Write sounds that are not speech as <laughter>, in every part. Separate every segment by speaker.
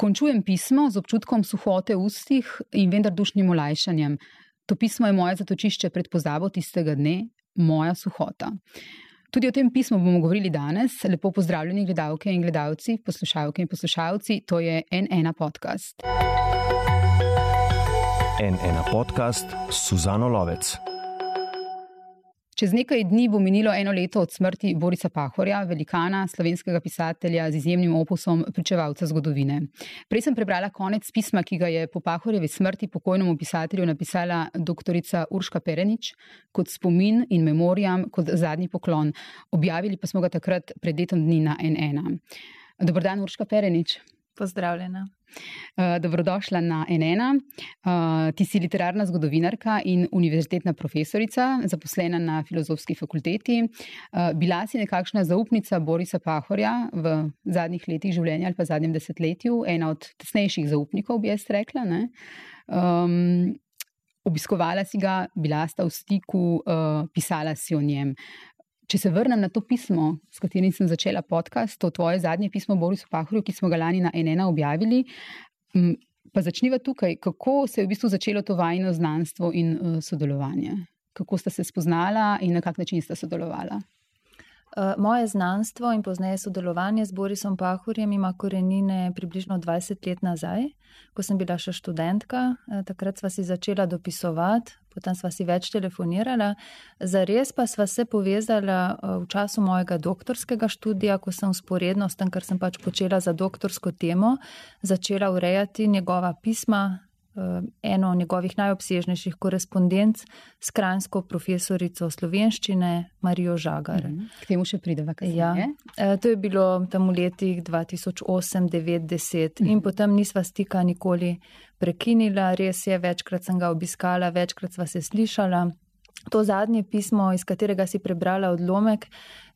Speaker 1: Končujem pismo z občutkom suhote v ustih in vendar dušnim olajšanjem. To pismo je moje zatočišče pred pozabo tistega dne, moja suhota. Tudi o tem pismu bomo govorili danes. Lepo pozdravljeni, gledalke in gledalci, poslušalke in poslušalci. To je NN podcast.
Speaker 2: NN podcast Suzano Lovec.
Speaker 1: Čez nekaj dni bo minilo eno leto od smrti Borisa Pahorja, velikana slovenskega pisatelja z izjemnim opusom pričevalca zgodovine. Prej sem prebrala konec pisma, ki ga je po Pahorjevi smrti pokojnemu pisatelju napisala dr. Urška Perenič kot spomin in memorijam, kot zadnji poklon. Objavili pa smo ga takrat pred letom dni na NN. Dobrodan, Urška Perenič.
Speaker 3: Pozdravljena.
Speaker 1: Uh, dobrodošla na NN. Uh, ti si literarna zgodovinarka in univerzitetna profesorica, zaposlena na filozofski fakulteti. Uh, bila si nekakšna zaupnica Borisa Pahorja v zadnjih letih življenja ali pa zadnjem desetletju, ena od tesnejših zaupnikov, bi jaz rekla. Um, obiskovala si ga, bila sta v stiku, uh, pisala si o njem. Če se vrnem na to pismo, s katerim sem začela podcast, to tvoje zadnje pismo Borisu Pahorju, ki smo ga lani na NN objavili. Pa začniva tukaj, kako se je v bistvu začelo to vajno znanstvo in uh, sodelovanje. Kako sta se spoznala in na kak način sta sodelovala?
Speaker 3: Eh, moje znanstvo in pozneje sodelovanje z Borisom Pahurjem ima korenine približno 20 let nazaj, ko sem bila še študentka. Eh, takrat sva si začela dopisovati, potem sva si več telefonirala. Zares pa sva se povezala eh, v času mojega doktorskega študija, ko sem usporedno s tem, kar sem pač počela za doktorsko temo, začela urejati njegova pisma, eno njegovih najobsežnejših korespondenc s kranjsko profesorico slovenščine Marijo Žagar. Mm.
Speaker 1: K temu še prideva, kaj
Speaker 3: ja. Eh, to je bilo tam v letih 2008, 2009, 2010 mm in potem nisva stika nikoli prekinila, res je, večkrat sem ga obiskala, večkrat sva se slišala. To zadnje pismo, iz katerega si prebrala odlomek,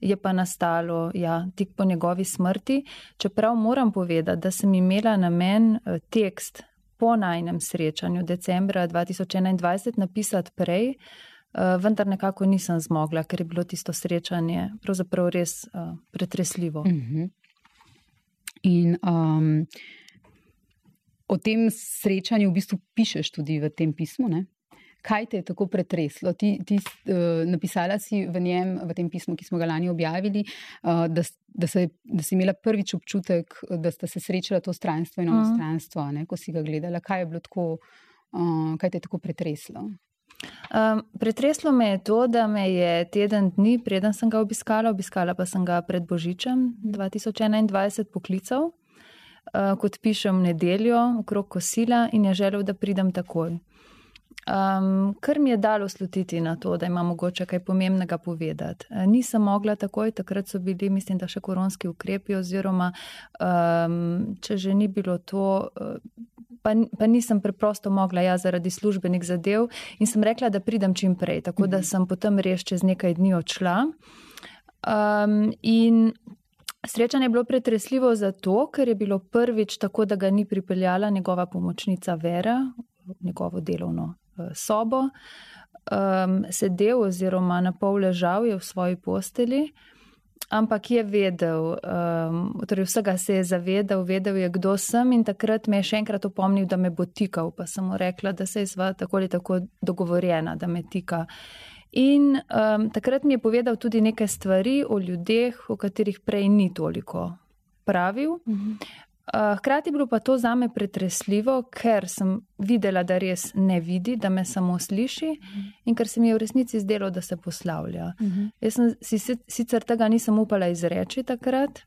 Speaker 3: je pa nastalo ja, tik po njegovi smrti. Čeprav moram povedati, da sem imela namen eh, tekst po najnem srečanju decembra 2021 napisati prej, eh, vendar nekako nisem zmogla, ker je bilo tisto srečanje pravzaprav res uh, pretresljivo. Uh
Speaker 1: mhm. -huh. In um, o tem srečanju v bistvu pišeš tudi v tem pismu. Ne? Kaj te je tako pretreslo? Ti, ti uh, napisala si v njem, v tem pismu, ki smo ga lani objavili, uh, da, da, se, da si imela prvič občutek, da sta se srečala to stranstvo in ono stranstvo, ne, ko si ga gledala. Kaj je bilo tako, uh, kaj te je tako pretreslo?
Speaker 3: Um, pretreslo me je to, da me je teden dni, preden sem ga obiskala, obiskala pa sem ga pred Božičem 2021 poklical, uh, kot pišem nedeljo, okrog kosila in je želel, da pridem takoj. Um, kar mi je dalo slutiti na to, da ima mogoče kaj pomembnega povedati. E, nisem mogla takoj, takrat so bili, mislim, da še koronski ukrepi, oziroma um, če že ni bilo to, e, pa, pa nisem preprosto mogla ja zaradi službenih zadev in sem rekla, da pridem čim prej, tako da mhm. sem potem res čez nekaj dni odšla. Um, in Srečanje je bilo pretresljivo zato, ker je bilo prvič tako, da ga ni pripeljala njegova pomočnica Vera njegovo delovno sobo, um, sedel oziroma na pol ležal je v svoji posteli, ampak je vedel, um, torej vsega se je zavedal, vedel je, kdo sem in takrat me je še enkrat opomnil, da me bo tikal, pa sem mu rekla, da se je sva tako ali tako dogovorjena, da me tika. In um, takrat mi je povedal tudi nekaj stvari o ljudeh, o katerih prej ni toliko pravil. Uh. Hkrati je bilo pa to za me pretresljivo, ker sem videla, da res ne vidi, da me samo sliši in ker se mi je v resnici zdelo, da se poslavlja. Uh -huh. Jaz sem si sicer tega nisem upala izreči takrat.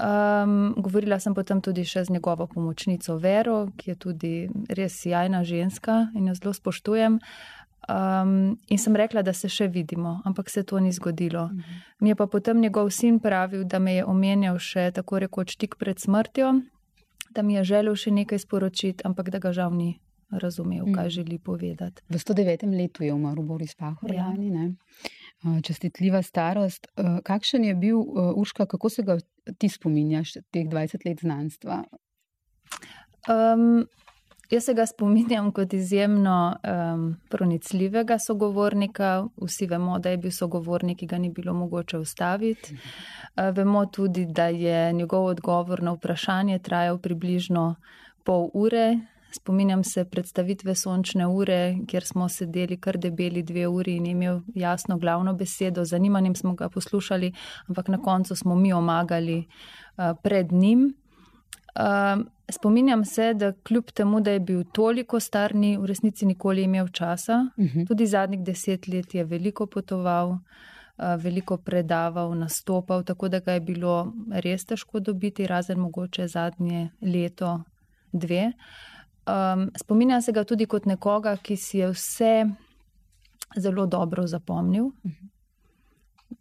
Speaker 3: Um, govorila sem potem tudi še z njegovo pomočnico Vero, ki je tudi res sjajna ženska in jo zelo spoštujem. Um, in sem rekla, da se še vidimo, ampak se to ni zgodilo. Mm -hmm. Mi je pa potem njegov sin pravil, da me je omenjal še tako rekoč tik pred smrtjo, da mi je želel še nekaj sporočiti, ampak da ga žal ni razumel, kaj mm. želi povedati.
Speaker 1: V 109. letu je umrl Boris Pahor, ja. ne? Čestitljiva starost. Kakšen je bil Urška, kako se ga ti spominjaš, teh 20 let znanstva?
Speaker 3: Um, Jaz se ga spominjam kot izjemno um, pronicljivega sogovornika. Vsi vemo, da je bil sogovornik, ki ga ni bilo mogoče ustaviti. Uh, vemo tudi, da je njegov odgovor na vprašanje trajal približno pol ure. Spominjam se predstavitve sončne ure, kjer smo sedeli kar debeli dve uri in imel jasno glavno besedo. Zanimanjem smo ga poslušali, ampak na koncu smo mi omagali uh, pred njim. Uh, spominjam se, da kljub temu, da je bil toliko star, ni v resnici nikoli imel časa. Uh mhm. -huh. Tudi zadnjih deset let je veliko potoval, uh, veliko predaval, nastopal, tako da ga je bilo res težko dobiti, razen mogoče zadnje leto, dve. Um, spominjam se ga tudi kot nekoga, ki si je vse zelo dobro zapomnil, uh -huh.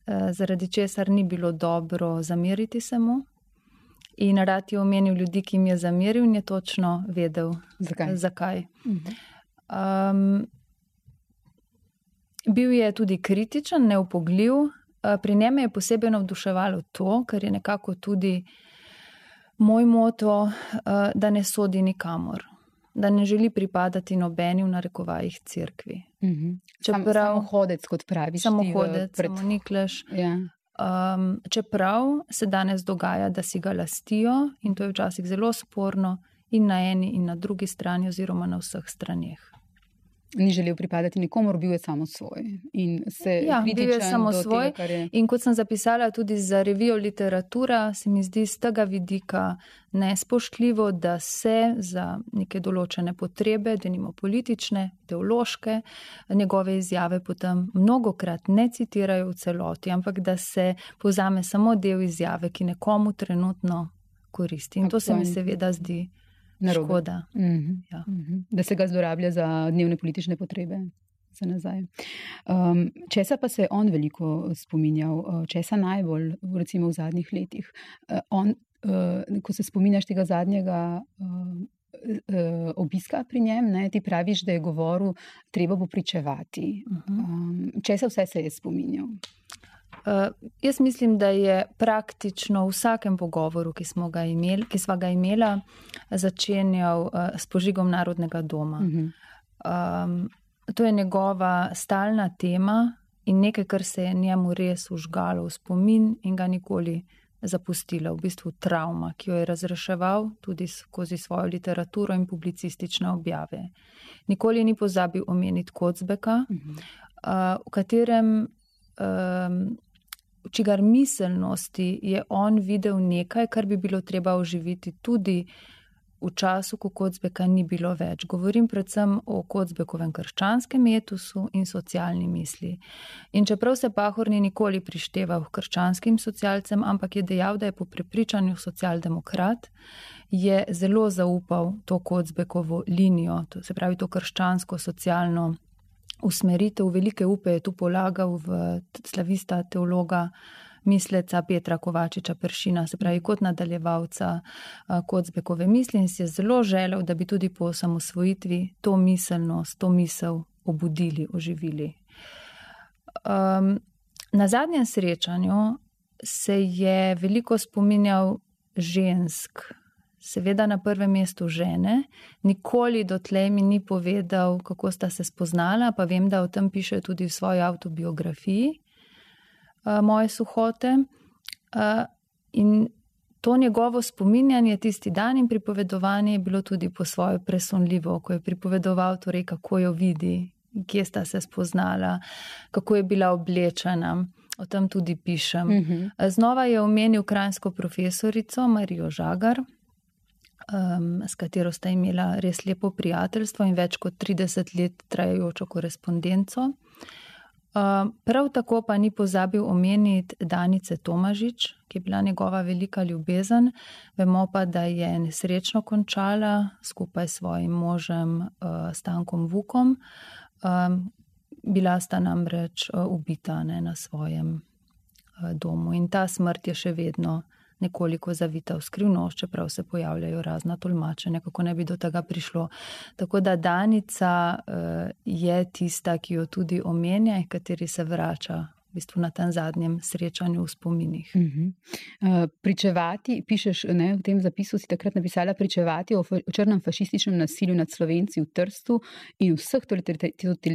Speaker 3: uh, zaradi česar ni bilo dobro zameriti se mu. In rad je omenil ljudi, ki jim je zameril, in je točno vedel, zakaj. zakaj. Um, bil je tudi kritičen, neupogljiv. Pri njem je posebej navduševalo to, kar je nekako tudi moj moto, da ne sodi nikamor, da ne želi pripadati nobeni v narekovajih crkvi.
Speaker 1: Čeprav, samo hodec, kot praviš,
Speaker 3: samo hodec, pred... samo nikleš. Ja. Um, čeprav se danes dogaja, da si ga lastijo in to je včasih zelo sporno, in na eni in na drugi strani, oziroma na vseh straneh
Speaker 1: ni želel pripadati nikomor, bil je samo svoj.
Speaker 3: Ja, bil je samo svoj. Tega, je... In kot sem zapisala tudi za revijo literatura, se mi zdi z tega vidika nespoštljivo, da se za neke določene potrebe, da nimo politične, teološke, njegove izjave potem mnogokrat ne citirajo v celoti, ampak da se povzame samo del izjave, ki nekomu trenutno koristi. In to se mi seveda zdi. Škoda. Mm -hmm. ja. mm
Speaker 1: -hmm. Da se ga zlorablja za dnevne politične potrebe. Um, česa pa se je on veliko spominjal, uh, česa najbolj, recimo v zadnjih letih. Uh, on, uh, ko se spominjaš tega zadnjega uh, uh, obiska pri njem, ne, ti praviš, da je govoril, treba bo pričevati. Uh -huh. um, česa vse se je spominjal?
Speaker 3: Uh, jaz mislim, da je praktično v vsakem pogovoru, ki smo ga imeli, ki sva ga imela, začenjal uh, s požigom narodnega doma. Uh -huh. um, to je njegova stalna tema in nekaj, kar se je njemu res užgalo v spomin in ga nikoli zapustila, v bistvu travma, ki jo je razreševal tudi skozi svojo literaturo in publicistične objave. Nikoli ni pozabil omeniti Kocbeka, uh -huh. uh, v katerem. Um, v čigar miselnosti je on videl nekaj, kar bi bilo treba oživiti tudi v času, ko Kocbeka ni bilo več. Govorim predvsem o Kocbekovem krščanskem etusu in socialni misli. In čeprav se Pahor ni nikoli prišteval krščanskim socialcem, ampak je dejal, da je po prepričanju socialdemokrat, je zelo zaupal to Kocbekovo linijo, to se pravi to krščansko socialno usmeritev, velike upe je tu polagal v slavista teologa, misleca Petra Kovačiča Pršina, se pravi kot nadaljevalca Kocbekove misli in si je zelo želel, da bi tudi po osamosvojitvi to miselnost, to misel obudili, oživili. Um, na zadnjem srečanju se je veliko spominjal žensk, seveda na prvem mestu žene. Nikoli dotlej mi ni povedal, kako sta se spoznala, pa vem, da o tem piše tudi v svoji autobiografiji, uh, moje suhote. Uh, in to njegovo spominjanje tisti dan in pripovedovanje je bilo tudi po svoje presunljivo, ko je pripovedoval, torej, kako jo vidi, kje sta se spoznala, kako je bila oblečena. O tem tudi pišem. Uh mhm. -huh. Znova je omenil krajinsko profesorico Marijo Žagar, um, s katero sta imela res lepo prijateljstvo in več kot 30 let trajajočo korespondenco. Uh, prav tako pa ni pozabil omeniti Danice Tomažič, ki je bila njegova velika ljubezen. Vemo pa, da je nesrečno končala skupaj s svojim možem uh, Stankom Vukom. Um, bila sta namreč uh, ubita ne, na svojem uh, domu in ta smrt je še vedno nekoliko zavita v skrivnost, čeprav se pojavljajo razna tolmačenja, kako ne bi do tega prišlo. Tako da Danica uh, je tista, ki jo tudi omenja in kateri se vrača v bistvu na tem zadnjem srečanju v spominih.
Speaker 1: Uh -huh. uh, pričevati, pišeš ne, v tem zapisu, si takrat napisala, pričevati o, o črnem fašističnem nasilju nad slovenci v Trstu in vseh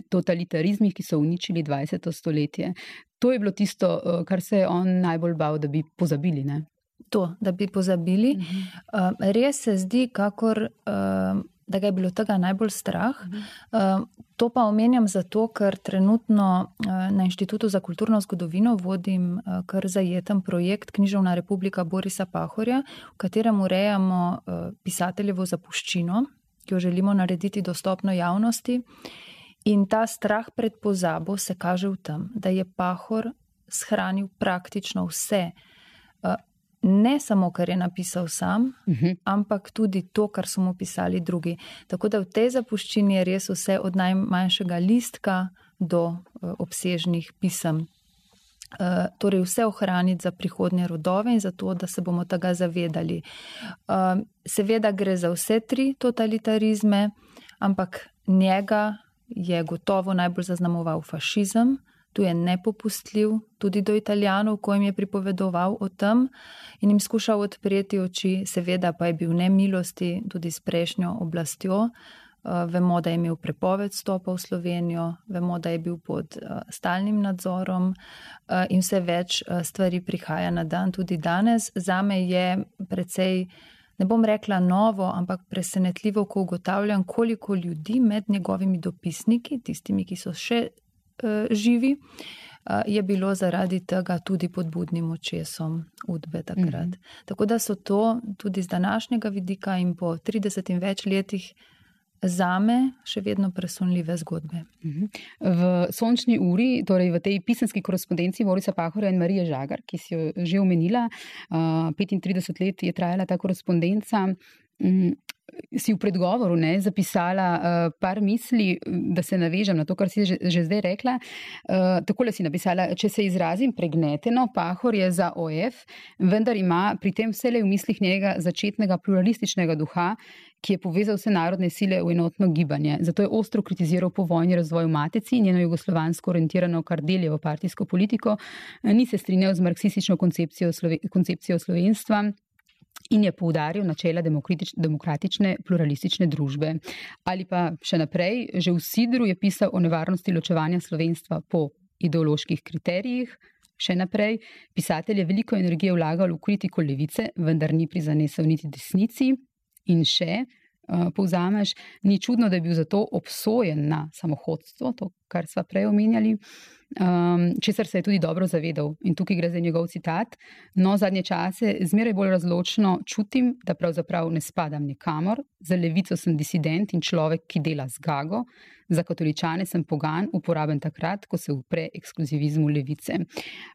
Speaker 1: totalitarizmih, ki so uničili 20. stoletje. To je bilo tisto, uh, kar se je on najbolj bal, da bi pozabili. Ne?
Speaker 3: To, da bi pozabili. Uh -huh. uh, res se zdi, kakor. Uh, da ga je bilo tega najbolj strah. Uh, to pa omenjam zato, ker trenutno uh, na Inštitutu za kulturno zgodovino vodim uh, kar zajeten projekt Književna republika Borisa Pahorja, v katerem urejamo uh, pisateljevo zapuščino, ki jo želimo narediti dostopno javnosti. In ta strah pred pozabo se kaže v tem, da je Pahor shranil praktično vse. Uh, ne samo, kar je napisal sam, uh mhm. -huh. ampak tudi to, kar so mu pisali drugi. Tako da v tej zapuščini je res vse od najmanjšega listka do uh, obsežnih pisem. Uh, torej, vse ohraniti za prihodnje rodove in za to, da se bomo tega zavedali. Uh, seveda gre za vse tri totalitarizme, ampak njega je gotovo najbolj zaznamoval fašizem, tu je nepopustljiv tudi do italijanov, ko jim je pripovedoval o tem in jim skušal odpreti oči, seveda pa je bil nemilosti tudi s prejšnjo oblastjo. Uh, vemo, da je imel prepoved stopa v Slovenijo, vemo, da je bil pod uh, stalnim nadzorom uh, in vse več stvari prihaja na dan tudi danes. Zame je precej, ne bom rekla novo, ampak presenetljivo, ko ugotavljam, koliko ljudi med njegovimi dopisniki, tistimi, ki so še živi, uh, je bilo zaradi tega tudi pod budnim očesom udbe takrat. Mm -hmm. Tako da so to tudi z današnjega vidika in po 30 in več letih. Za me še vedno presunljive zgodbe.
Speaker 1: Mhm. V sončni uri, torej v tej pisanski korespondenci Borisa Pahora in Marije Žagar, ki si jo že omenila, 35 let je trajala ta korespondenca. Mm, si v predgovoru ne, zapisala uh, par misli, da se navežem na to, kar si že, že zdaj rekla. Uh, takole si napisala, če se izrazim pregneteno, Pahor je za OF, vendar ima pri tem vse le v mislih njega začetnega pluralističnega duha, ki je povezal vse narodne sile v enotno gibanje. Zato je ostro kritiziral po vojni razvoj v Matici njeno jugoslovansko orientirano kardeljevo partijsko politiko, ni se strinjal z marksistično koncepcijo, slove, koncepcijo slovenstva in je poudaril načela demokratične pluralistične družbe. Ali pa še naprej, že v Sidru je pisal o nevarnosti ločevanja slovenstva po ideoloških kriterijih. Še naprej, pisatelj je veliko energije vlagal v kritiko levice, vendar ni prizanesel niti desnici. In še, uh, povzameš, ni čudno, da je bil zato obsojen na samohodstvo, to, kar smo prej omenjali um, česar se je tudi dobro zavedal. In tukaj gre za njegov citat. No, zadnje čase zmeraj bolj razločno čutim, da pravzaprav ne spadam nikamor. Za levico sem disident in človek, ki dela z gago. Za katoličane sem pogan, uporaben takrat, ko se upre ekskluzivizmu levice.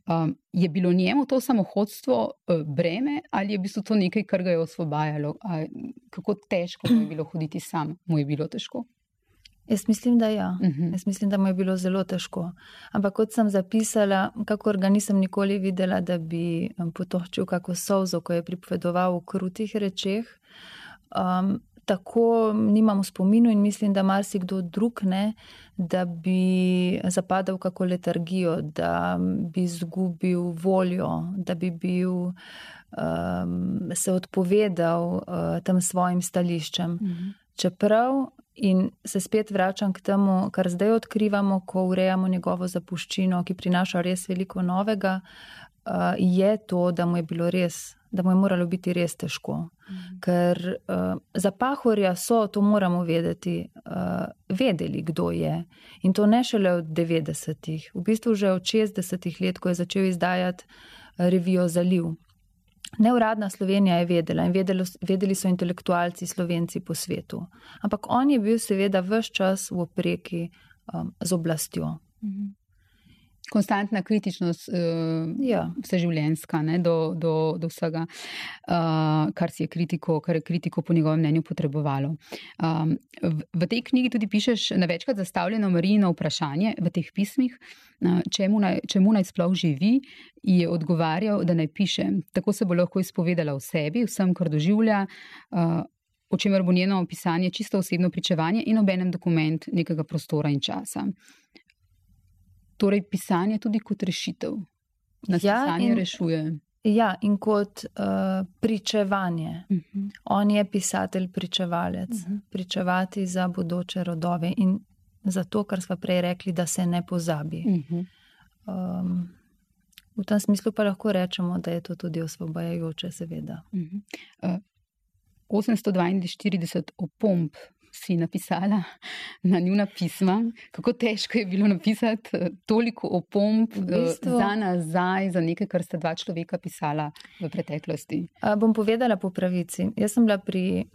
Speaker 1: Um, je bilo njemu to samohodstvo uh, breme ali je v bistvu to nekaj, kar ga je osvobajalo? Uh, kako težko mu je bilo hoditi sam? Mu je bilo težko?
Speaker 3: Jaz mislim, da ja. Uh mhm. -huh. Jaz mislim, da mu je bilo zelo težko. Ampak kot sem zapisala, kakor ga nisem nikoli videla, da bi um, potočil kako solzo, ko je pripovedoval o krutih rečeh. Um, tako nimam v spominu in mislim, da marsikdo drug ne, da bi zapadal v kako letargijo, da bi izgubil voljo, da bi bil. Um, se odpovedal uh, tem svojim stališčem. Mhm. Čeprav In se spet vračam k temu, kar zdaj odkrivamo, ko urejamo njegovo zapuščino, ki prinaša res veliko novega, uh, je to, da mu je bilo res, da mu je moralo biti res težko. Mhm. Ker uh, za pahorja so, to moramo vedeti, uh, vedeli, kdo je. In to ne šele od 90-ih, v bistvu že od 60-ih let, ko je začel izdajati revijo Zaliv. Neuradna Slovenija je vedela in vedeli, vedeli so intelektualci slovenci po svetu. Ampak on je bil seveda vse čas v opreki um, z oblastjo. Mhm.
Speaker 1: Konstantna kritičnost, uh, ja. vseživljenjska do, do, do vsega, uh, kar, je kritiko, kar je kritiko po njegovem mnenju potrebovalo. Um, v, v tej knjigi tudi pišeš na večkrat zastavljeno Marijino vprašanje v teh pismih, uh, čemu, naj, čemu naj sploh živi, je odgovarjal, da naj piše. Tako se bo lahko izpovedala o sebi, vsem, kar doživlja. Uh, O čemer bo njeno pisanje čisto osebno pričevanje in obenem dokument nekega prostora in časa. Torej pisanje tudi kot rešitev. Nas
Speaker 3: Ja,
Speaker 1: pisanje
Speaker 3: in-
Speaker 1: rešuje.
Speaker 3: Ja, in kot uh, pričevanje.
Speaker 1: Mhm.
Speaker 3: On je pisatelj, pričevalec,
Speaker 1: Mhm.
Speaker 3: pričevati za bodoče rodove in za to, kar smo prej rekli, da se ne pozabi.
Speaker 1: Mhm.
Speaker 3: Um, v tem smislu pa lahko rečemo, da je to tudi osvobajajoče, seveda.
Speaker 1: Mhm. Uh, 842 opomb si napisala na njuna pisma. Kako težko je bilo napisati eh, toliko opomb
Speaker 3: V
Speaker 1: v
Speaker 3: bistvu-
Speaker 1: za nazaj, za nekaj, kar sta dva človeka pisala v preteklosti.
Speaker 3: Uh, bom povedala po pravici. Jaz sem bila pri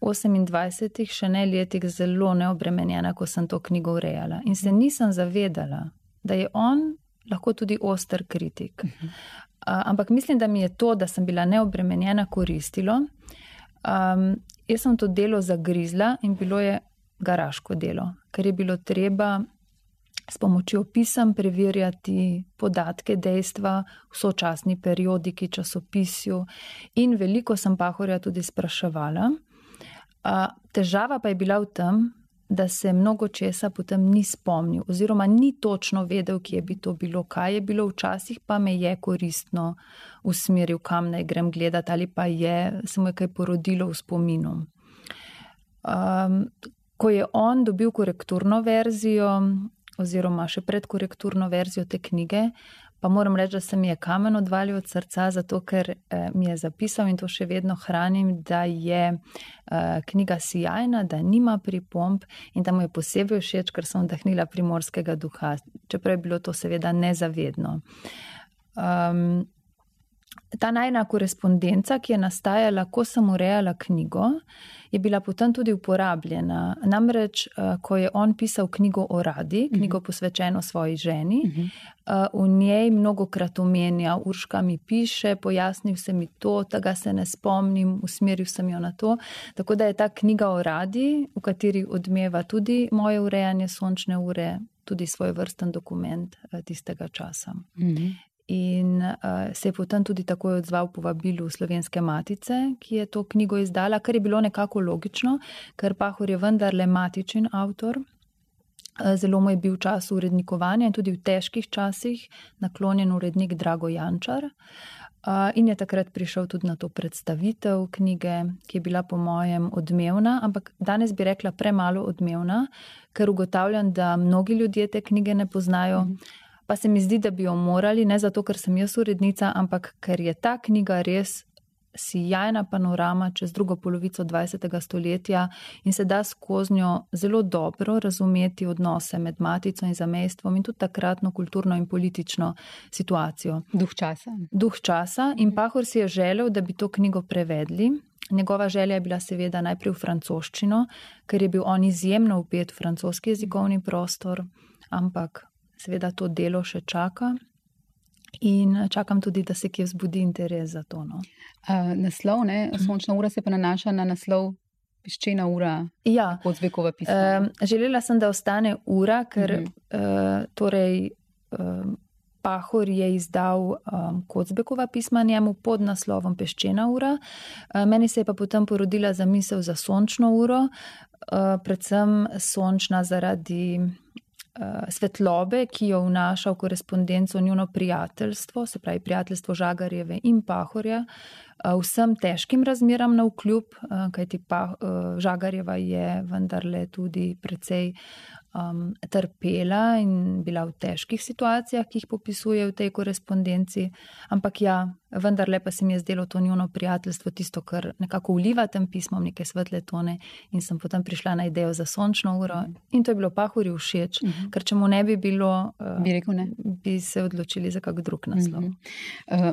Speaker 3: 28, še ne letih, zelo neobremenjena, ko sem to knjigo urejala. In se nisem zavedala, da je on lahko tudi oster kritik. Uh, ampak mislim, da mi je to, da sem bila neobremenjena, koristilo. Um, jaz sem to delo zagrizla in bilo je garaško delo, ker je bilo treba s pomočjo pisem preverjati podatke, dejstva v sočasni periodiki, časopisju in veliko sem Pahorja tudi spraševala. Težava pa je bila v tem, da se mnogo česa potem ni spomnil, oziroma ni točno vedel, kje bi to bilo, kaj je bilo včasih, pa me je koristno usmeril, kam naj grem gledati, ali pa je se mu je kaj porodilo v spominu. Um, ko je on dobil korekturno verzijo, oziroma še predkorekturno verzijo te knjige, pa moram reči, da se mi je kamen odvalil od srca, zato ker eh, mi je zapisal in to še vedno hranim, da je eh, knjiga sjajna, da nima pripomb in da mu je posebej všeč, ker sem vdahnila primorskega duha, čeprav je bilo to seveda nezavedno. Um, Ta najna korespondenca, ki je nastajala, ko sem urejala knjigo, je bila potem tudi uporabljena. Namreč, eh, ko je on pisal knjigo o radi, knjigo posvečeno svoji ženi,
Speaker 1: Mhm.
Speaker 3: eh, v njej mnogo krat omenja, Urška mi piše, pojasnil se mi to, tega se ne spomnim, usmeril sem jo na to. Tako da je ta knjiga o radi, v kateri odmeva tudi moje urejanje sončne ure, tudi svoj vrsten dokument eh, tistega časa.
Speaker 1: Mhm.
Speaker 3: In uh, se je potem tudi takoj odzval povabilu Slovenske matice, ki je to knjigo izdala, kar je bilo nekako logično, ker Pahor je vendarle matičen avtor. Eh, Zelo mu je bil čas urednikovanja in tudi v težkih časih naklonjen urednik Drago Jančar. Uh, In je takrat prišel tudi na to predstavitev knjige, ki je bila po mojem odmevna, ampak danes bi rekla premalo odmevna, ker ugotavljam, da mnogi ljudje te knjige ne poznajo.
Speaker 1: Mhm.
Speaker 3: Pa se mi zdi, da bi jo morali, ne zato, ker sem jaz urednica, ampak ker je ta knjiga res sijajna panorama čez drugo polovico 20. stoletja in se da skozi njo zelo dobro razumeti odnose med matico in zamejstvom in tudi takratno kulturno in politično situacijo.
Speaker 1: Duh časa.
Speaker 3: Duh časa in Pahor si je želel, da bi to knjigo prevedli. Njegova želja je bila seveda najprej v francoščino, ker je bil on izjemno upet v francoski jezikovni prostor, ampak seveda to delo še čaka. In čakam tudi, da se kje vzbudi interes za to. No.
Speaker 1: Uh, naslov, ne? sončna ura se pa nanaša na naslov peščena ura,
Speaker 3: Ja,
Speaker 1: podzvekova pisma.
Speaker 3: um, želela sem, da ostane ura, ker
Speaker 1: Mhm.
Speaker 3: uh, torej, um, Pahor je izdal um, Kocbekova pisma njemu pod naslovom Peščena ura. Uh, meni se je pa potem porodila zamisel za sončno uro, uh, predvsem sončna zaradi uh, svetlobe, ki jo vnaša v korespondenco njuno prijateljstvo, se pravi prijateljstvo Žagarjeve in Pahorja, uh, vsem težkim razmeram na vkljub, uh, kajti pa, Žagarjeva je vendarle tudi precej um, trpela in bila v težkih situacijah, ki jih popisuje v tej korespondenci. Ampak ja, vendarle pa se mi je zdelo to njuno prijateljstvo tisto, kar nekako uliva tem pismom neke svetle tone in sem potem prišla na idejo za sončno uro in to je bilo Pahorju všeč,
Speaker 1: Mhm.
Speaker 3: ker če mu ne bi bilo, uh,
Speaker 1: Bi rekel ne.
Speaker 3: bi se odločili za kak drug naslov.
Speaker 1: Mhm. Uh,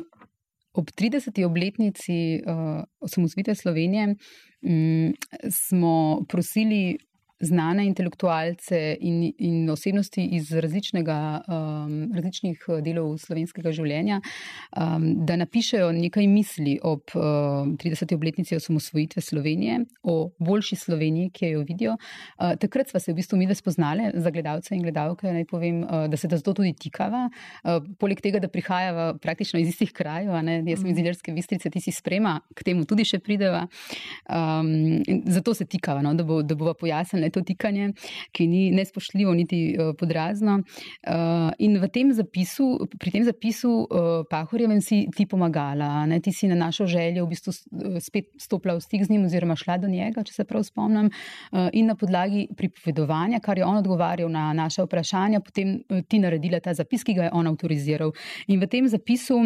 Speaker 1: ob 30. obletnici uh, osamosvojitve Slovenije um, smo prosili znane intelektualce in, in osebnosti iz različnega, um, različnih delov slovenskega življenja, um, da napišejo nekaj misli ob um, 30. obletnici osamosvojitve Slovenije o boljši Sloveniji, ki jo vidijo. Uh, takrat smo se v bistvu mi dve spoznali, za gledalce in gledalke, naj povem, uh, da se da zato tudi tikava. Uh, poleg tega, da prihajava praktično iz istih krajev, ne, jaz sem iz Iljerske Bistrice, ti si sprema, k temu tudi še prideva. Um, zato se tikava, no, da, bo, da bova pojasnila to tikanje, ki ni nespoštljivo niti uh, podrazno. Uh, in tem zapisu, pri tem zapisu uh, Pahorjevem si ti pomagala, ne? ti si na našo željo v bistvu spet stopila v stik z njim oziroma šla do njega, če se prav spomnim, uh, in na podlagi pripovedovanja, kar je on odgovarjal na naše vprašanja, potem uh, ti naredila ta zapis, ki ga je on avtoriziral. In v tem zapisu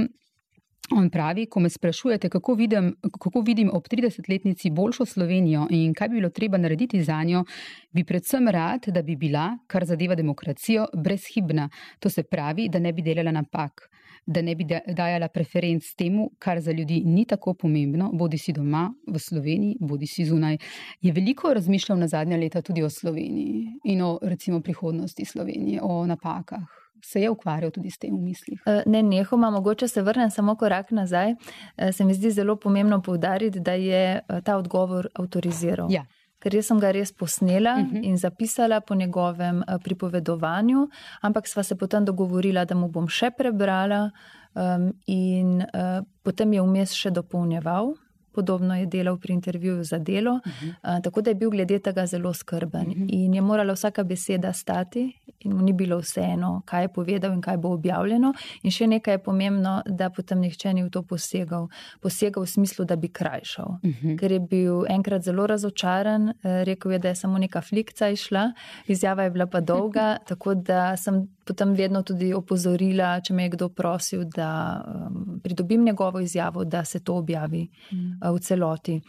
Speaker 1: On pravi, ko me sprašujete, kako vidim, kako vidim ob 30-letnici boljšo Slovenijo in kaj bi bilo treba narediti za njo, bi predvsem rad, da bi bila, kar zadeva demokracijo, brezhibna. To se pravi, da ne bi delala napak, da ne bi dajala preferenc temu, kar za ljudi ni tako pomembno, bodi si doma v Sloveniji, bodi si zunaj. Je veliko razmišljal na zadnja leta tudi o Sloveniji in o recimo prihodnosti Slovenije, o napakah se je ukvarjal tudi s tem v mislih.
Speaker 3: Eh, ne, nehoma, mogoče se vrnem samo korak nazaj. Eh, se mi zdi zelo pomembno povdariti, da je eh, ta odgovor avtoriziral.
Speaker 1: Ja.
Speaker 3: Ker jaz sem ga res posnela uh mhm. -huh. in zapisala po njegovem pripovedovanju, ampak sva se potem dogovorila, da mu bom še prebrala, um, in uh, potem je vmes še dopolnjeval podobno je delal pri intervjuju za delo, uh -huh. uh, tako da je bil glede tega zelo skrben uh -huh. in je morala vsaka beseda stati, in mu ni bilo vseeno, kaj je povedal in kaj bo objavljeno. In še nekaj je pomembno, da potem nihče ni v to posegal, posegal v smislu, da bi krajšal, uh -huh. ker je bil enkrat zelo razočaran, rekel je, da je samo neka flikca išla, izjava je bila pa dolga, <laughs> tako da sem potem vedno tudi opozorila, če me je kdo prosil, da um, pridobim njegovo izjavo, da se to objavi. Uh -huh v celoti.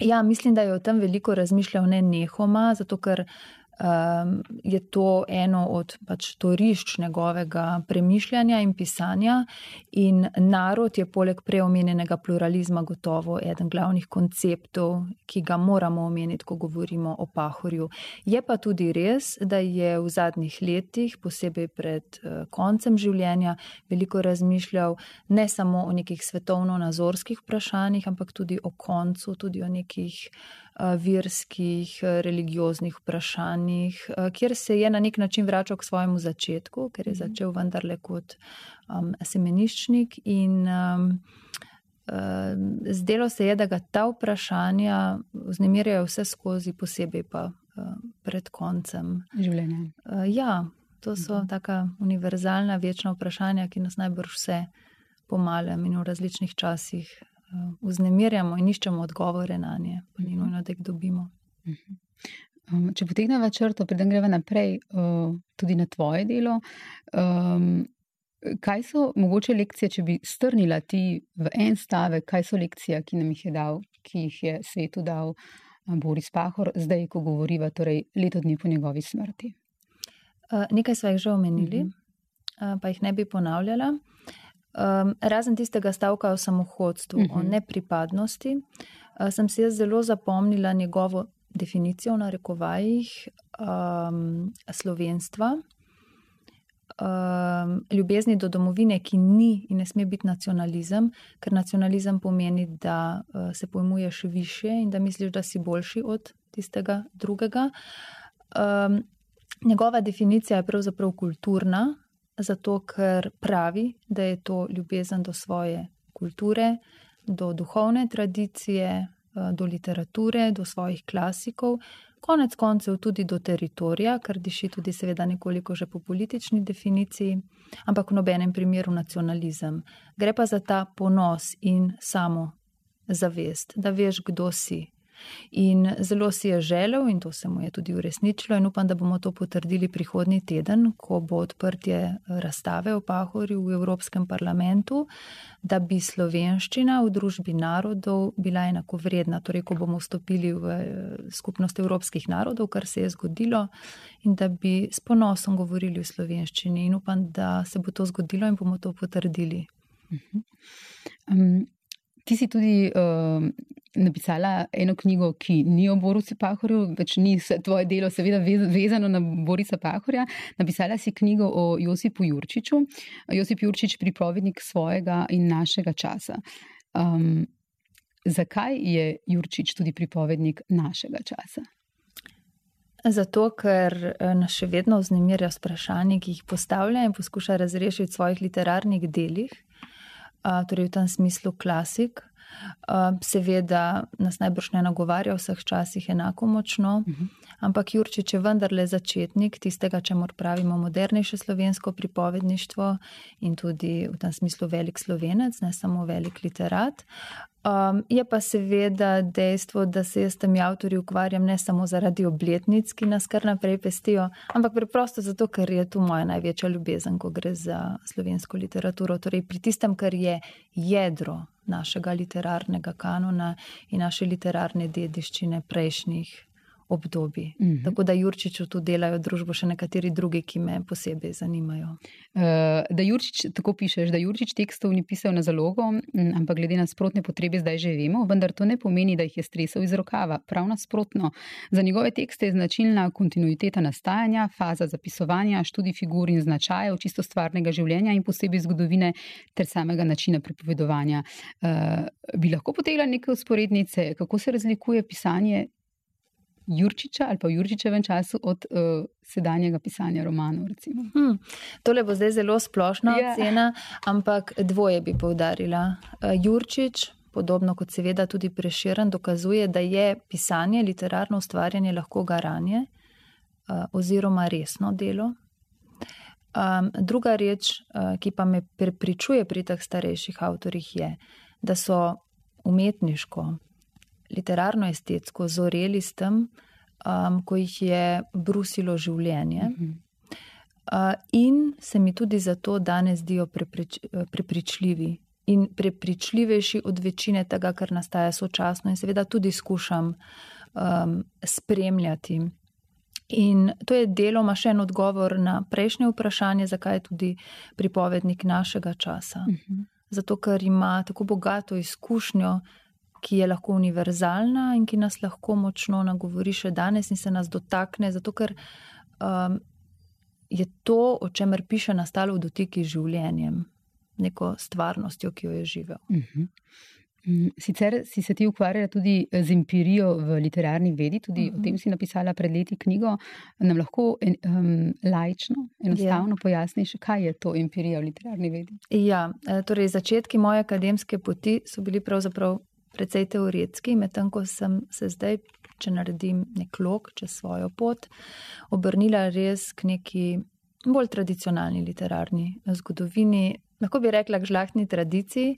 Speaker 3: Ja, mislim, da je o tem veliko razmišljal ne nehoma, zato ker um, je to eno od pač, torišč njegovega premišljanja in pisanja. In narod je poleg preomenjenega pluralizma gotovo eden glavnih konceptov, ki ga moramo omeniti, ko govorimo o Pahorju. Je pa tudi res, da je v zadnjih letih, posebej pred uh, koncem življenja, veliko razmišljal ne samo o nekih svetovno-nazorskih vprašanjih, ampak tudi o koncu, tudi o nekih verskih, religioznih vprašanjih, kjer se je na nek način vračal k svojemu začetku, ker je mhm. začel vendarle kot um, semeniščnik. In um, zdelo se je, da ga ta vprašanja vznemirjajo vse skozi, posebej pa uh, pred koncem
Speaker 1: življenja.
Speaker 3: Uh, ja, to so mhm. taka univerzalna, večna vprašanja, ki nas najbrž vse pomalem in v različnih časih uh, vznemirjamo in iščemo odgovore na nje, pa ni mhm. nujno, da jih dobimo.
Speaker 1: Mhm. Um, če potegnemo črto, preden gremo naprej, uh, tudi na tvoje delo. Um, kaj so mogoče lekcije, če bi strnila ti v en stavek, kaj so lekcije, ki nam jih je dal, ki jih je svetu dal uh, Boris Pahor, zdaj, ko govoriva, torej leto dni po njegovi smrti?
Speaker 3: Uh, nekaj smo jih že omenili, uh -huh. uh, pa jih ne bi ponavljala. Um, razen tistega stavka o samohodstvu, uh -huh. o mhm. nepripadnosti, uh, sem si jaz zelo zapomnila njegovo definicijo na rekovajih um, slovenstva, um, ljubezni do domovine, ki ni in ne sme biti nacionalizem, ker nacionalizem pomeni, da uh, se pojmuješ više in da misliš, da si boljši od tistega drugega. Um, njegova definicija je pravzaprav kulturna zato ker pravi, da je to ljubezen do svoje kulture, do duhovne tradicije, eh, do literature, do svojih klasikov, konec koncev tudi do teritorija, kar diši tudi seveda nekoliko že po politični definiciji, ampak v nobenem primeru nacionalizem. Gre pa za ta ponos in samo zavest, da veš, kdo si, In zelo si je želel, in to se mu je tudi uresničilo, in upam, da bomo to potrdili prihodnji teden, ko bo odprtje razstave o Pahorju v Evropskem parlamentu, da bi slovenščina v družbi narodov bila enako vredna, torej ko bomo vstopili v eh, skupnost evropskih narodov, kar se je zgodilo, in da bi s ponosom govorili v slovenščini. In upam, da se bo to zgodilo in bomo to potrdili.
Speaker 1: Um, ti si tudi. Um napisala eno knjigo, ki ni o Borusu Pahorju, več ni tvoje delo, seveda, vezano na Borisa Pahorja. Napisala si knjigo o Josipu Jurčiču, Josip Jurčič, pripovednik svojega in našega časa. Um, zakaj je Jurčič tudi pripovednik našega časa?
Speaker 3: Zato, ker eh, nas še vedno vznemirja s vprašanji, ki jih postavlja in poskuša razrešiti v svojih literarnih delih, torej v tem smislu klasik. Seveda nas najbrž ne nagovarja vseh časih enako močno, uh -huh. ampak Jurčič je vendarle začetnik tistega, če mor pravimo modernejše slovensko pripovedništvo in tudi v tem smislu velik slovenec, ne samo velik literat. Um, je pa seveda dejstvo, da se jaz temi avtorji ukvarjam ne samo zaradi obletnic, ki nas kar naprej pestijo, ampak preprosto zato, ker je to moja največja ljubezen, ko gre za slovensko literaturo. Torej, pri tistem, kar je jedro našega literarnega kanona in naše literarne dediščine prejšnjih obdobij. Mm -hmm. Tako da Jurčiču tu delajo družbo še nekateri drugi, ki me posebej zanimajo.
Speaker 1: Uh, da Jurčič, tako pišeš, da Jurčič tekstov ni pisal na zalogo, ampak glede na sprotne potrebe zdaj že vemo, vendar to ne pomeni, da jih je stresal iz rokava. Prav nasprotno, za njegove tekste je značilna kontinuiteta nastajanja, faza zapisovanja, študij figur in značajev, čisto stvarnega življenja in posebej zgodovine ter samega načina pripovedovanja. Uh, bi lahko potegla neke usporednice, kako se razlikuje pisanje Jurčiča ali pa v Jurčičevem času od uh, sedanjega pisanja romanov. Hmm.
Speaker 3: Tole bo zdaj zelo splošna yeah. Ja. ocena, ampak dvoje bi povdarila. Uh, Jurčič, podobno kot seveda tudi preširen, dokazuje, da je pisanje, literarno ustvarjanje lahko garanje uh, oziroma resno delo. Um, druga reč, uh, ki pa me prepričuje pri teh starejših avtorjih, je, da so umetniško, literarno-estetsko zoreli s tem, um, ko jih je brusilo življenje. Uh -huh. uh, in se mi tudi zato danes zdijo preprič, prepričljivi in prepričljivejši od večine tega, kar nastaja sočasno, in seveda tudi skušam um, spremljati. In to je deloma še en odgovor na prejšnje vprašanje, zakaj je tudi pripovednik našega časa. Uh -huh. Zato, ker ima tako bogato izkušnjo ki je lahko univerzalna in ki nas lahko močno nagovori še danes in se nas dotakne, zato ker um, je to, o čemer piše, nastalo v dotiki z življenjem, neko stvarnostjo, ki jo je živel. Uh mhm.
Speaker 1: -huh. Sicer si se ti ukvarjala tudi z empirijo v literarni vedi, tudi uh -huh. o mhm. tem si napisala pred leti knjigo. Nam lahko en, um, lajčno, enostavno ja. pojasniš, kaj je to empirija v literarni vedi?
Speaker 3: Ja, e, torej začetki moje akademske poti so bili pravzaprav precej teoretski, medtem ko sem se zdaj, če naredim nek lok čez svojo pot, obrnila res k neki bolj tradicionalni literarni zgodovini, lahko bi rekla k žlahtni tradiciji.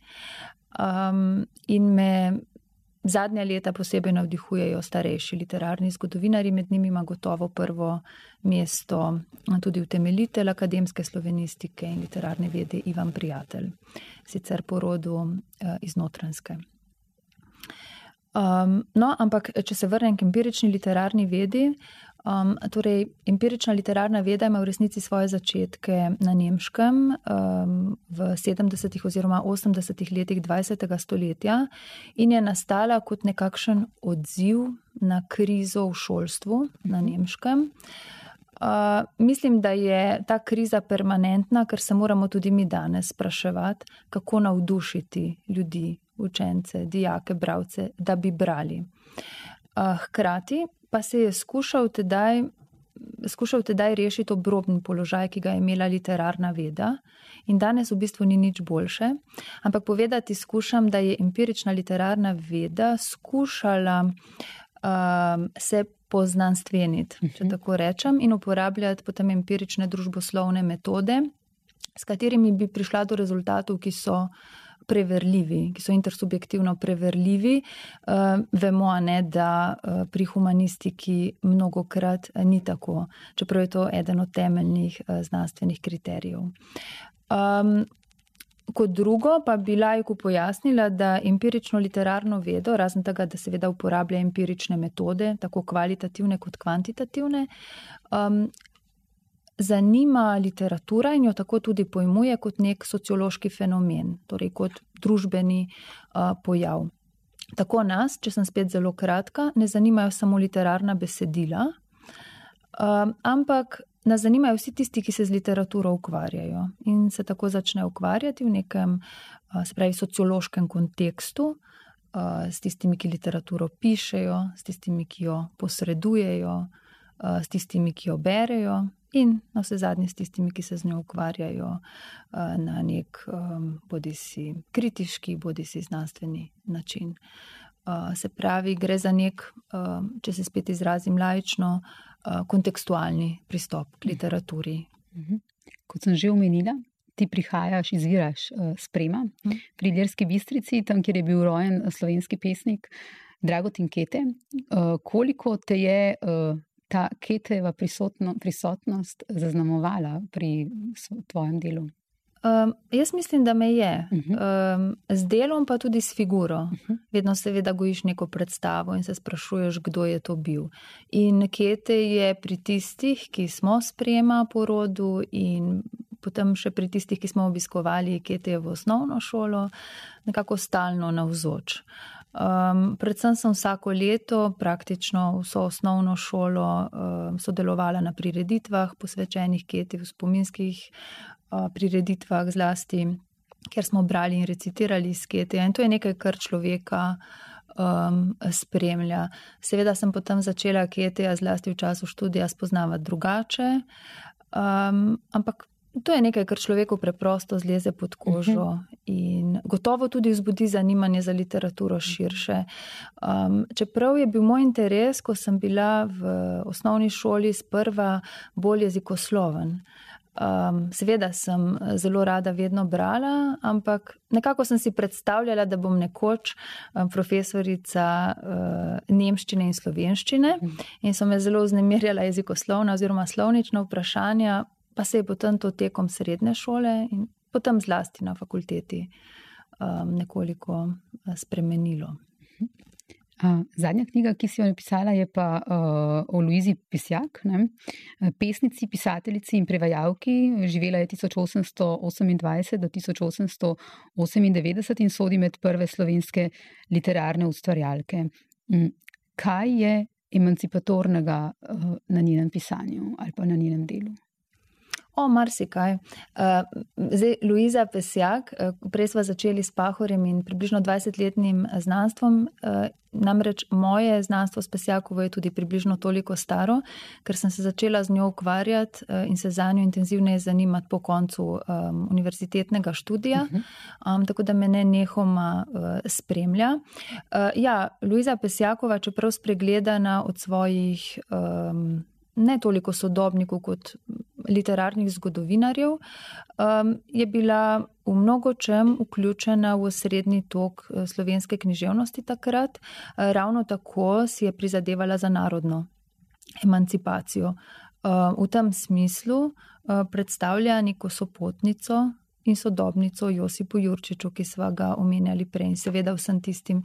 Speaker 3: Um, in me zadnja leta posebej navdihujejo starejši literarni zgodovinari, med njimi ima gotovo prvo mesto tudi utemeljitelj akademske slovenistike in literarne vede Ivan Prijatelj, sicer po rodu uh, iz Notranske. Um, no, ampak, če se vrnem k empirični literarni vedi, um, torej empirična literarna veda ima v resnici svoje začetke na nemškem um, v 70. oziroma 80. letih 20. stoletja in je nastala kot nekakšen odziv na krizo v šolstvu na nemškem. Uh, mislim, da je ta kriza permanentna, ker se moramo tudi mi danes spraševati, kako navdušiti ljudi učence, dijake, bralce, da bi brali. Hkrati pa se je skušal tedaj, skušal tedaj rešiti obrobni položaj, ki ga je imela literarna veda. In danes v bistvu ni nič boljše, ampak povedati skušam, da je empirična literarna veda skušala um, se poznanstveniti, če mhm. tako rečem, in uporabljati potem empirične družboslovne metode, s katerimi bi prišla do rezultatov, ki so preverljivi, ki so intersubjektivno preverljivi. Uh, vemo, ne, da uh, pri humanistiki mnogokrat uh, ni tako, čeprav je to eden od temeljnih znanstvenih kriterijev. Um, Kot drugo, pa bi lajku pojasnila, da empirično literarno vedo, razen tega, da seveda uporablja empirične metode, tako kvalitativne kot kvantitativne, um, zanima literatura in jo tako tudi pojmuje kot nek sociološki fenomen, torej kot družbeni uh, pojav. Tako nas, če sem spet zelo kratka, ne zanimajo samo literarna besedila, uh, ampak nas zanimajo vsi tisti, ki se z literaturo ukvarjajo in se tako začne ukvarjati v nekem, uh, se pravi, sociološkem kontekstu. S tistimi, ki literaturo pišejo, s tistimi, ki jo posredujejo, s tistimi, ki jo berejo, in na vse zadnje s tistimi, ki se z njo ukvarjajo na nek bodi si kritiški, bodi si znanstveni način. Se pravi, gre za nek, če se spet izrazim lajično, kontekstualni pristop k literaturi.
Speaker 1: Mhm. Kot sem že omenila, ti prihajaš, izviraš sprema mhm. pri Ljerski bistrici, tam, kjer je bil rojen slovenski pesnik Dragotin Kete. Koliko te je ta Keteva prisotnost zaznamovala pri tvojem delu?
Speaker 3: Um, jaz mislim, da me je. Um, z delom, pa tudi s figuro. Vedno seveda gojiš neko predstavo in se sprašuješ, kdo je to bil. In Kete je pri tistih, ki smo sprejema porodu in potem še pri tistih, ki smo obiskovali Kete v osnovno šolo, nekako stalno navzoč. Um, predvsem sem vsako leto, praktično vso osnovno šolo, um, sodelovala na prireditvah, posvečenih Keti v spominskih prireditvah, zlasti, ker smo brali in recitirali skete. In to je nekaj, kar človeka um, spremlja. Seveda sem potem začela kete, zlasti v času študija, spoznavati drugače. Um, ampak to je nekaj, kar človeku preprosto zleze pod kožo uh -huh. in gotovo tudi vzbudi zanimanje za literaturo širše. Um, čeprav je bil moj interes, ko sem bila v osnovni šoli, sprva bolj jezikosloven. Um, seveda sem eh, zelo rada vedno brala, ampak nekako sem si predstavljala, da bom nekoč um, profesorica uh, nemščine in slovenščine. Mhm. in so me zelo vznemirjala jezikoslovna oziroma slovnična vprašanja, pa se je potem to tekom srednje šole in potem zlasti na fakulteti um, nekoliko eh, spremenilo.
Speaker 1: Zadnja knjiga, ki si jo napisala, je pa uh, o Luizi Pisjak, ne? pesnici, pisateljici in prevajalki. Živela je 1828 do 1898 in sodi med prve slovenske literarne ustvarjalke. Kaj je emancipatornega uh, na njenem pisanju ali pa na njenem delu?
Speaker 3: O, marsikaj. Uh, zdaj, Luiza Pesjak, uh, prej smo začeli s Pahorjem in približno 20-letnim znanstvom. Uh, namreč moje znanstvo s Pesjakovo je tudi približno toliko staro, ker sem se začela z njo ukvarjati uh, in se za njo intenzivneje zanimati po koncu um, univerzitetnega študija, um, tako da me ne nehoma uh, spremlja. Uh, ja, Luiza Pesjakova, čeprav spregledana od svojih. Um, ne toliko sodobnikov kot literarnih zgodovinarjev, um, je bila v mnogo čem vključena v srednji tok eh, slovenske književnosti takrat. Eh, ravno tako si je prizadevala za narodno emancipacijo. Uh, v tem smislu uh, predstavlja neko sopotnico. In sodobnico Josipu Jurčiču, ki smo ga omenjali prej, in seveda vsem tistim,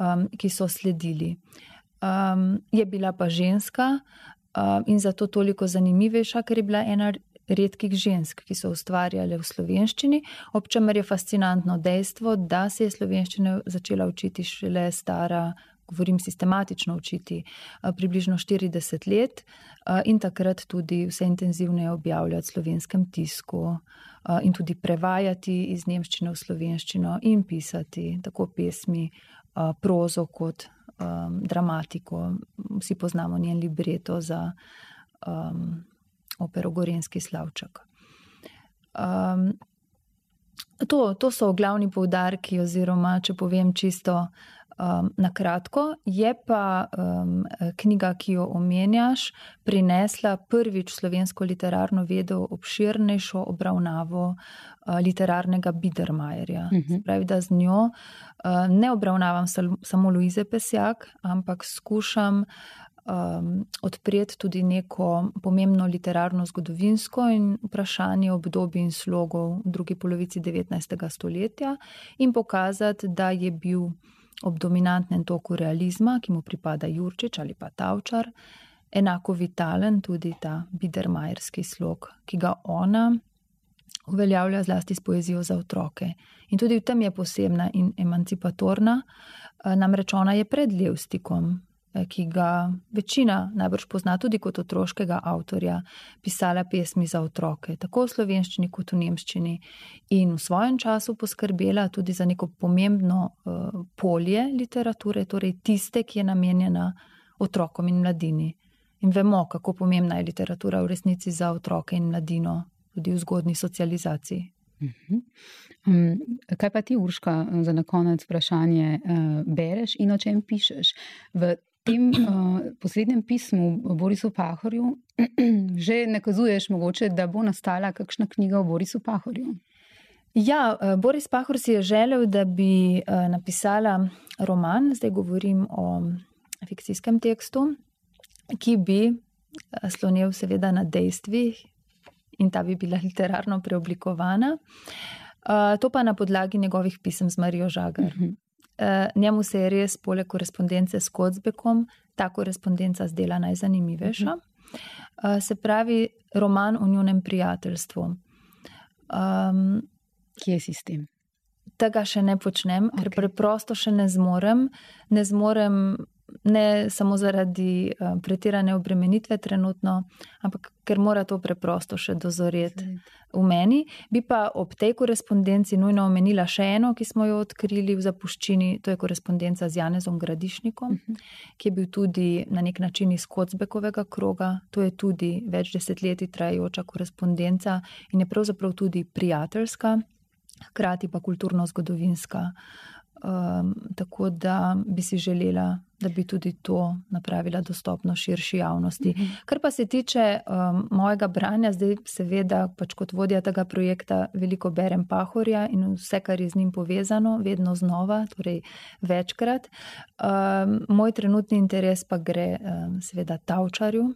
Speaker 3: um, ki so sledili. Um, je bila pa ženska, in zato toliko zanimivejša, ker je bila ena redkih žensk, ki so ustvarjale v slovenščini, ob čemer je fascinantno dejstvo, da se je slovenščina začela učiti šele stara. Govorim sistematično učiti, približno 40 let, in takrat tudi vse intenzivneje objavljati v slovenskem tisku, in tudi prevajati iz nemščine v slovenščino, in pisati tako pesmi, prozo kot um, dramatiko, vsi poznamo njen libreto za um, opero Gorenski Slavček. Um, to, to so glavni poudarki, oziroma če povem čisto um, na kratko. Je pa um, knjiga, ki jo omenjaš, prinesla prvič slovensko literarno vedo obširnejšo obravnavo uh, literarnega Bidermajerja. Uh mhm. -huh. Pravi, da z njo uh, ne obravnavam sal, samo Luize Pesjak, ampak skušam. Um, odpreti tudi neko pomembno literarno zgodovinsko in vprašanje obdobja in slogov v drugi polovici 19. stoletja, in pokazati, da je bil ob dominantnem toku realizma, ki mu pripada Jurčič ali pa Tavčar, enako vitalen tudi ta bidermajerski slog, ki ga ona uveljavlja zlasti s poezijo za otroke. In tudi v tem je posebna in emancipatorna, eh, namreč ona je pred Levstikom, ki ga večina najbrž pozna tudi kot otroškega avtorja, pisala pesmi za otroke, tako v slovenščini kot v nemščini, in v svojem času poskrbela tudi za neko pomembno uh, polje literature, torej tiste, ki je namenjena otrokom in mladini. in vemo, kako pomembna je literatura v resnici za otroke in mladino, tudi v zgodni socializaciji.
Speaker 1: Um, kaj pa ti, Urška, za konec vprašanje uh, bereš in o čem pišeš? V tem uh, poslednjem pismu Borisu Pahorju <clears throat> že nakazuješ mogoče, da bo nastala kakšna knjiga o Borisu Pahorju.
Speaker 3: Ja, Boris Pahor si je želel, da bi napisala roman, zdaj govorim o fikcijskem tekstu, ki bi slonil seveda na dejstvih in ta bi bila literarno preoblikovana. To pa na podlagi njegovih pisem z Marijo Žagar. Uh -huh. Njemu se je res, poleg korespondence s Kocbekom, ta korespondenca zdela najzanimivejša. Uh -huh. Se pravi, roman o njunem prijateljstvu. Um,
Speaker 1: Kje si s tem?
Speaker 3: Tega še ne počnem, okay. ker preprosto še ne zmorem. Ne zmorem ne samo zaradi uh, pretirane obremenitve trenutno, ampak ker mora to preprosto še dozoreti v meni. Bi pa ob tej korespondenci nujno omenila še eno, ki smo jo odkrili v zapuščini, to je korespondenca z Janezom Gradišnikom, uh mhm. -huh. ki je bil tudi na nek način iz Kocbekovega kroga. To je tudi več desetletij trajajoča korespondenca in je pravzaprav tudi prijateljska, hkrati pa kulturno-zgodovinska. Um, tako da bi si želela, da bi tudi to napravila dostopno širši javnosti. Mm -hmm. Kar pa se tiče um, mojega branja, zdaj seveda pač kot vodja tega projekta veliko berem Pahorja in vse, kar je z njim povezano, vedno znova, torej večkrat. Um, moj trenutni interes pa gre um, seveda Tavčarju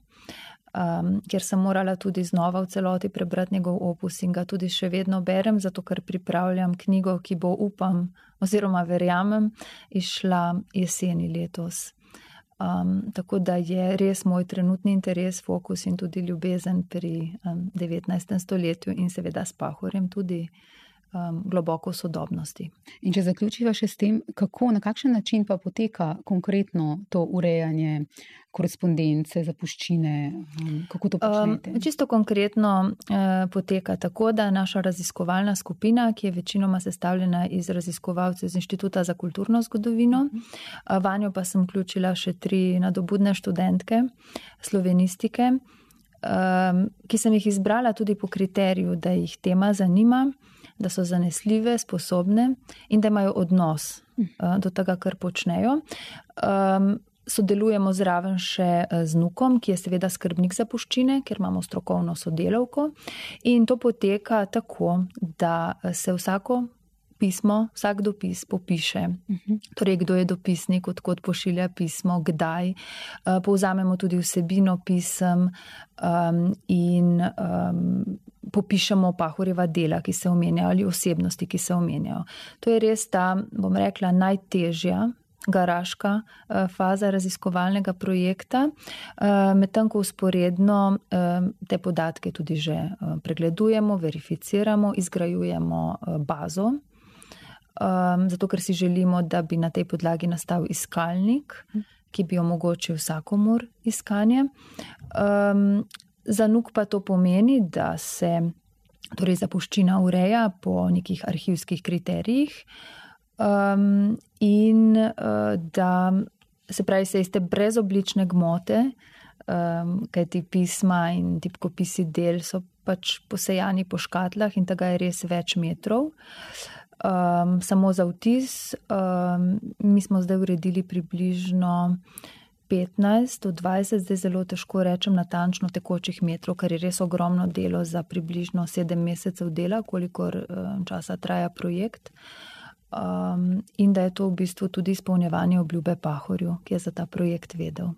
Speaker 3: um, ker sem morala tudi znova v celoti prebrati njegov opus in ga tudi še vedno berem, zato ker pripravljam knjigo, ki bo, upam, oziroma verjamem, išla jeseni letos. Um, tako da je res moj trenutni interes, fokus in tudi ljubezen pri um, 19. stoletju in seveda s Pahorjem tudi um, globoko v sodobnosti.
Speaker 1: In če zaključiva še s tem, kako, na kakšen način pa poteka konkretno to urejanje korespondence, zapuščine, um, kako to počnete?
Speaker 3: Um, čisto konkretno uh, poteka tako, da naša raziskovalna skupina, ki je večinoma sestavljena iz raziskovalcev z Inštituta za kulturno zgodovino, uh -huh. uh, vanjo pa sem vključila še tri nadobudne študentke slovenistike. Um, ki sem jih izbrala tudi po kriteriju, da jih tema zanima, da so zanesljive, sposobne in da imajo odnos uh, do tega, kar počnejo. Um, sodelujemo zraven še uh, z Nukom, ki je seveda skrbnik zapuščine, ker imamo strokovno sodelavko. In to poteka tako, da se vsako pismo, vsak dopis popiše. Torej, kdo je dopisnik, odkot pošilja pismo, kdaj. Uh, povzamemo tudi vsebino pisem um, in um, popišemo pahorjeva dela, ki se omenjajo, ali osebnosti, ki se omenjajo. To je res ta, bom rekla, najtežja. Garaška eh, faza raziskovalnega projekta, eh, medtem ko usporedno eh, te podatke tudi že pregledujemo, verificiramo, izgrajujemo bazo, zato ker si želimo, da bi na tej podlagi nastal iskalnik, ki bi omogočil vsakomur iskanje. Za nuk pa to pomeni, da se torej zapuščina ureja po nekih arhivskih kriterijih um, in uh, da se pravi, se iz te brezoblične gmote, um, kaj ti pisma in tipkopisi del so pač posejani po škatlah in tega je res več metrov. Um, samo za vtis, um, mi smo zdaj uredili približno 15 do 20, zdaj zelo težko rečem natančno tekočih metrov, kar je res ogromno delo za približno 7 mesecev dela, kolikor uh, časa traja projekt. Um, in da je to v bistvu tudi izpolnjevanje obljube Pahorju, ki je za ta projekt vedel.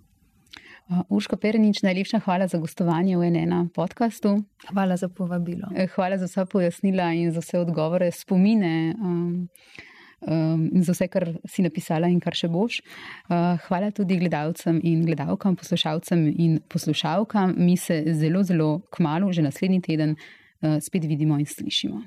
Speaker 1: Urško Perenič, najlepša hvala za gostovanje v NN podkastu.
Speaker 3: Hvala za povabilo.
Speaker 1: Eh, hvala za vsa pojasnila in za vse odgovore, spomine. Um, um, in za vse, kar si napisala in kar še boš. Uh, hvala tudi gledalcem in gledalkam, poslušalcem in poslušalkam. Mi se zelo, zelo kmalo, že naslednji teden, uh, spet vidimo in slišimo.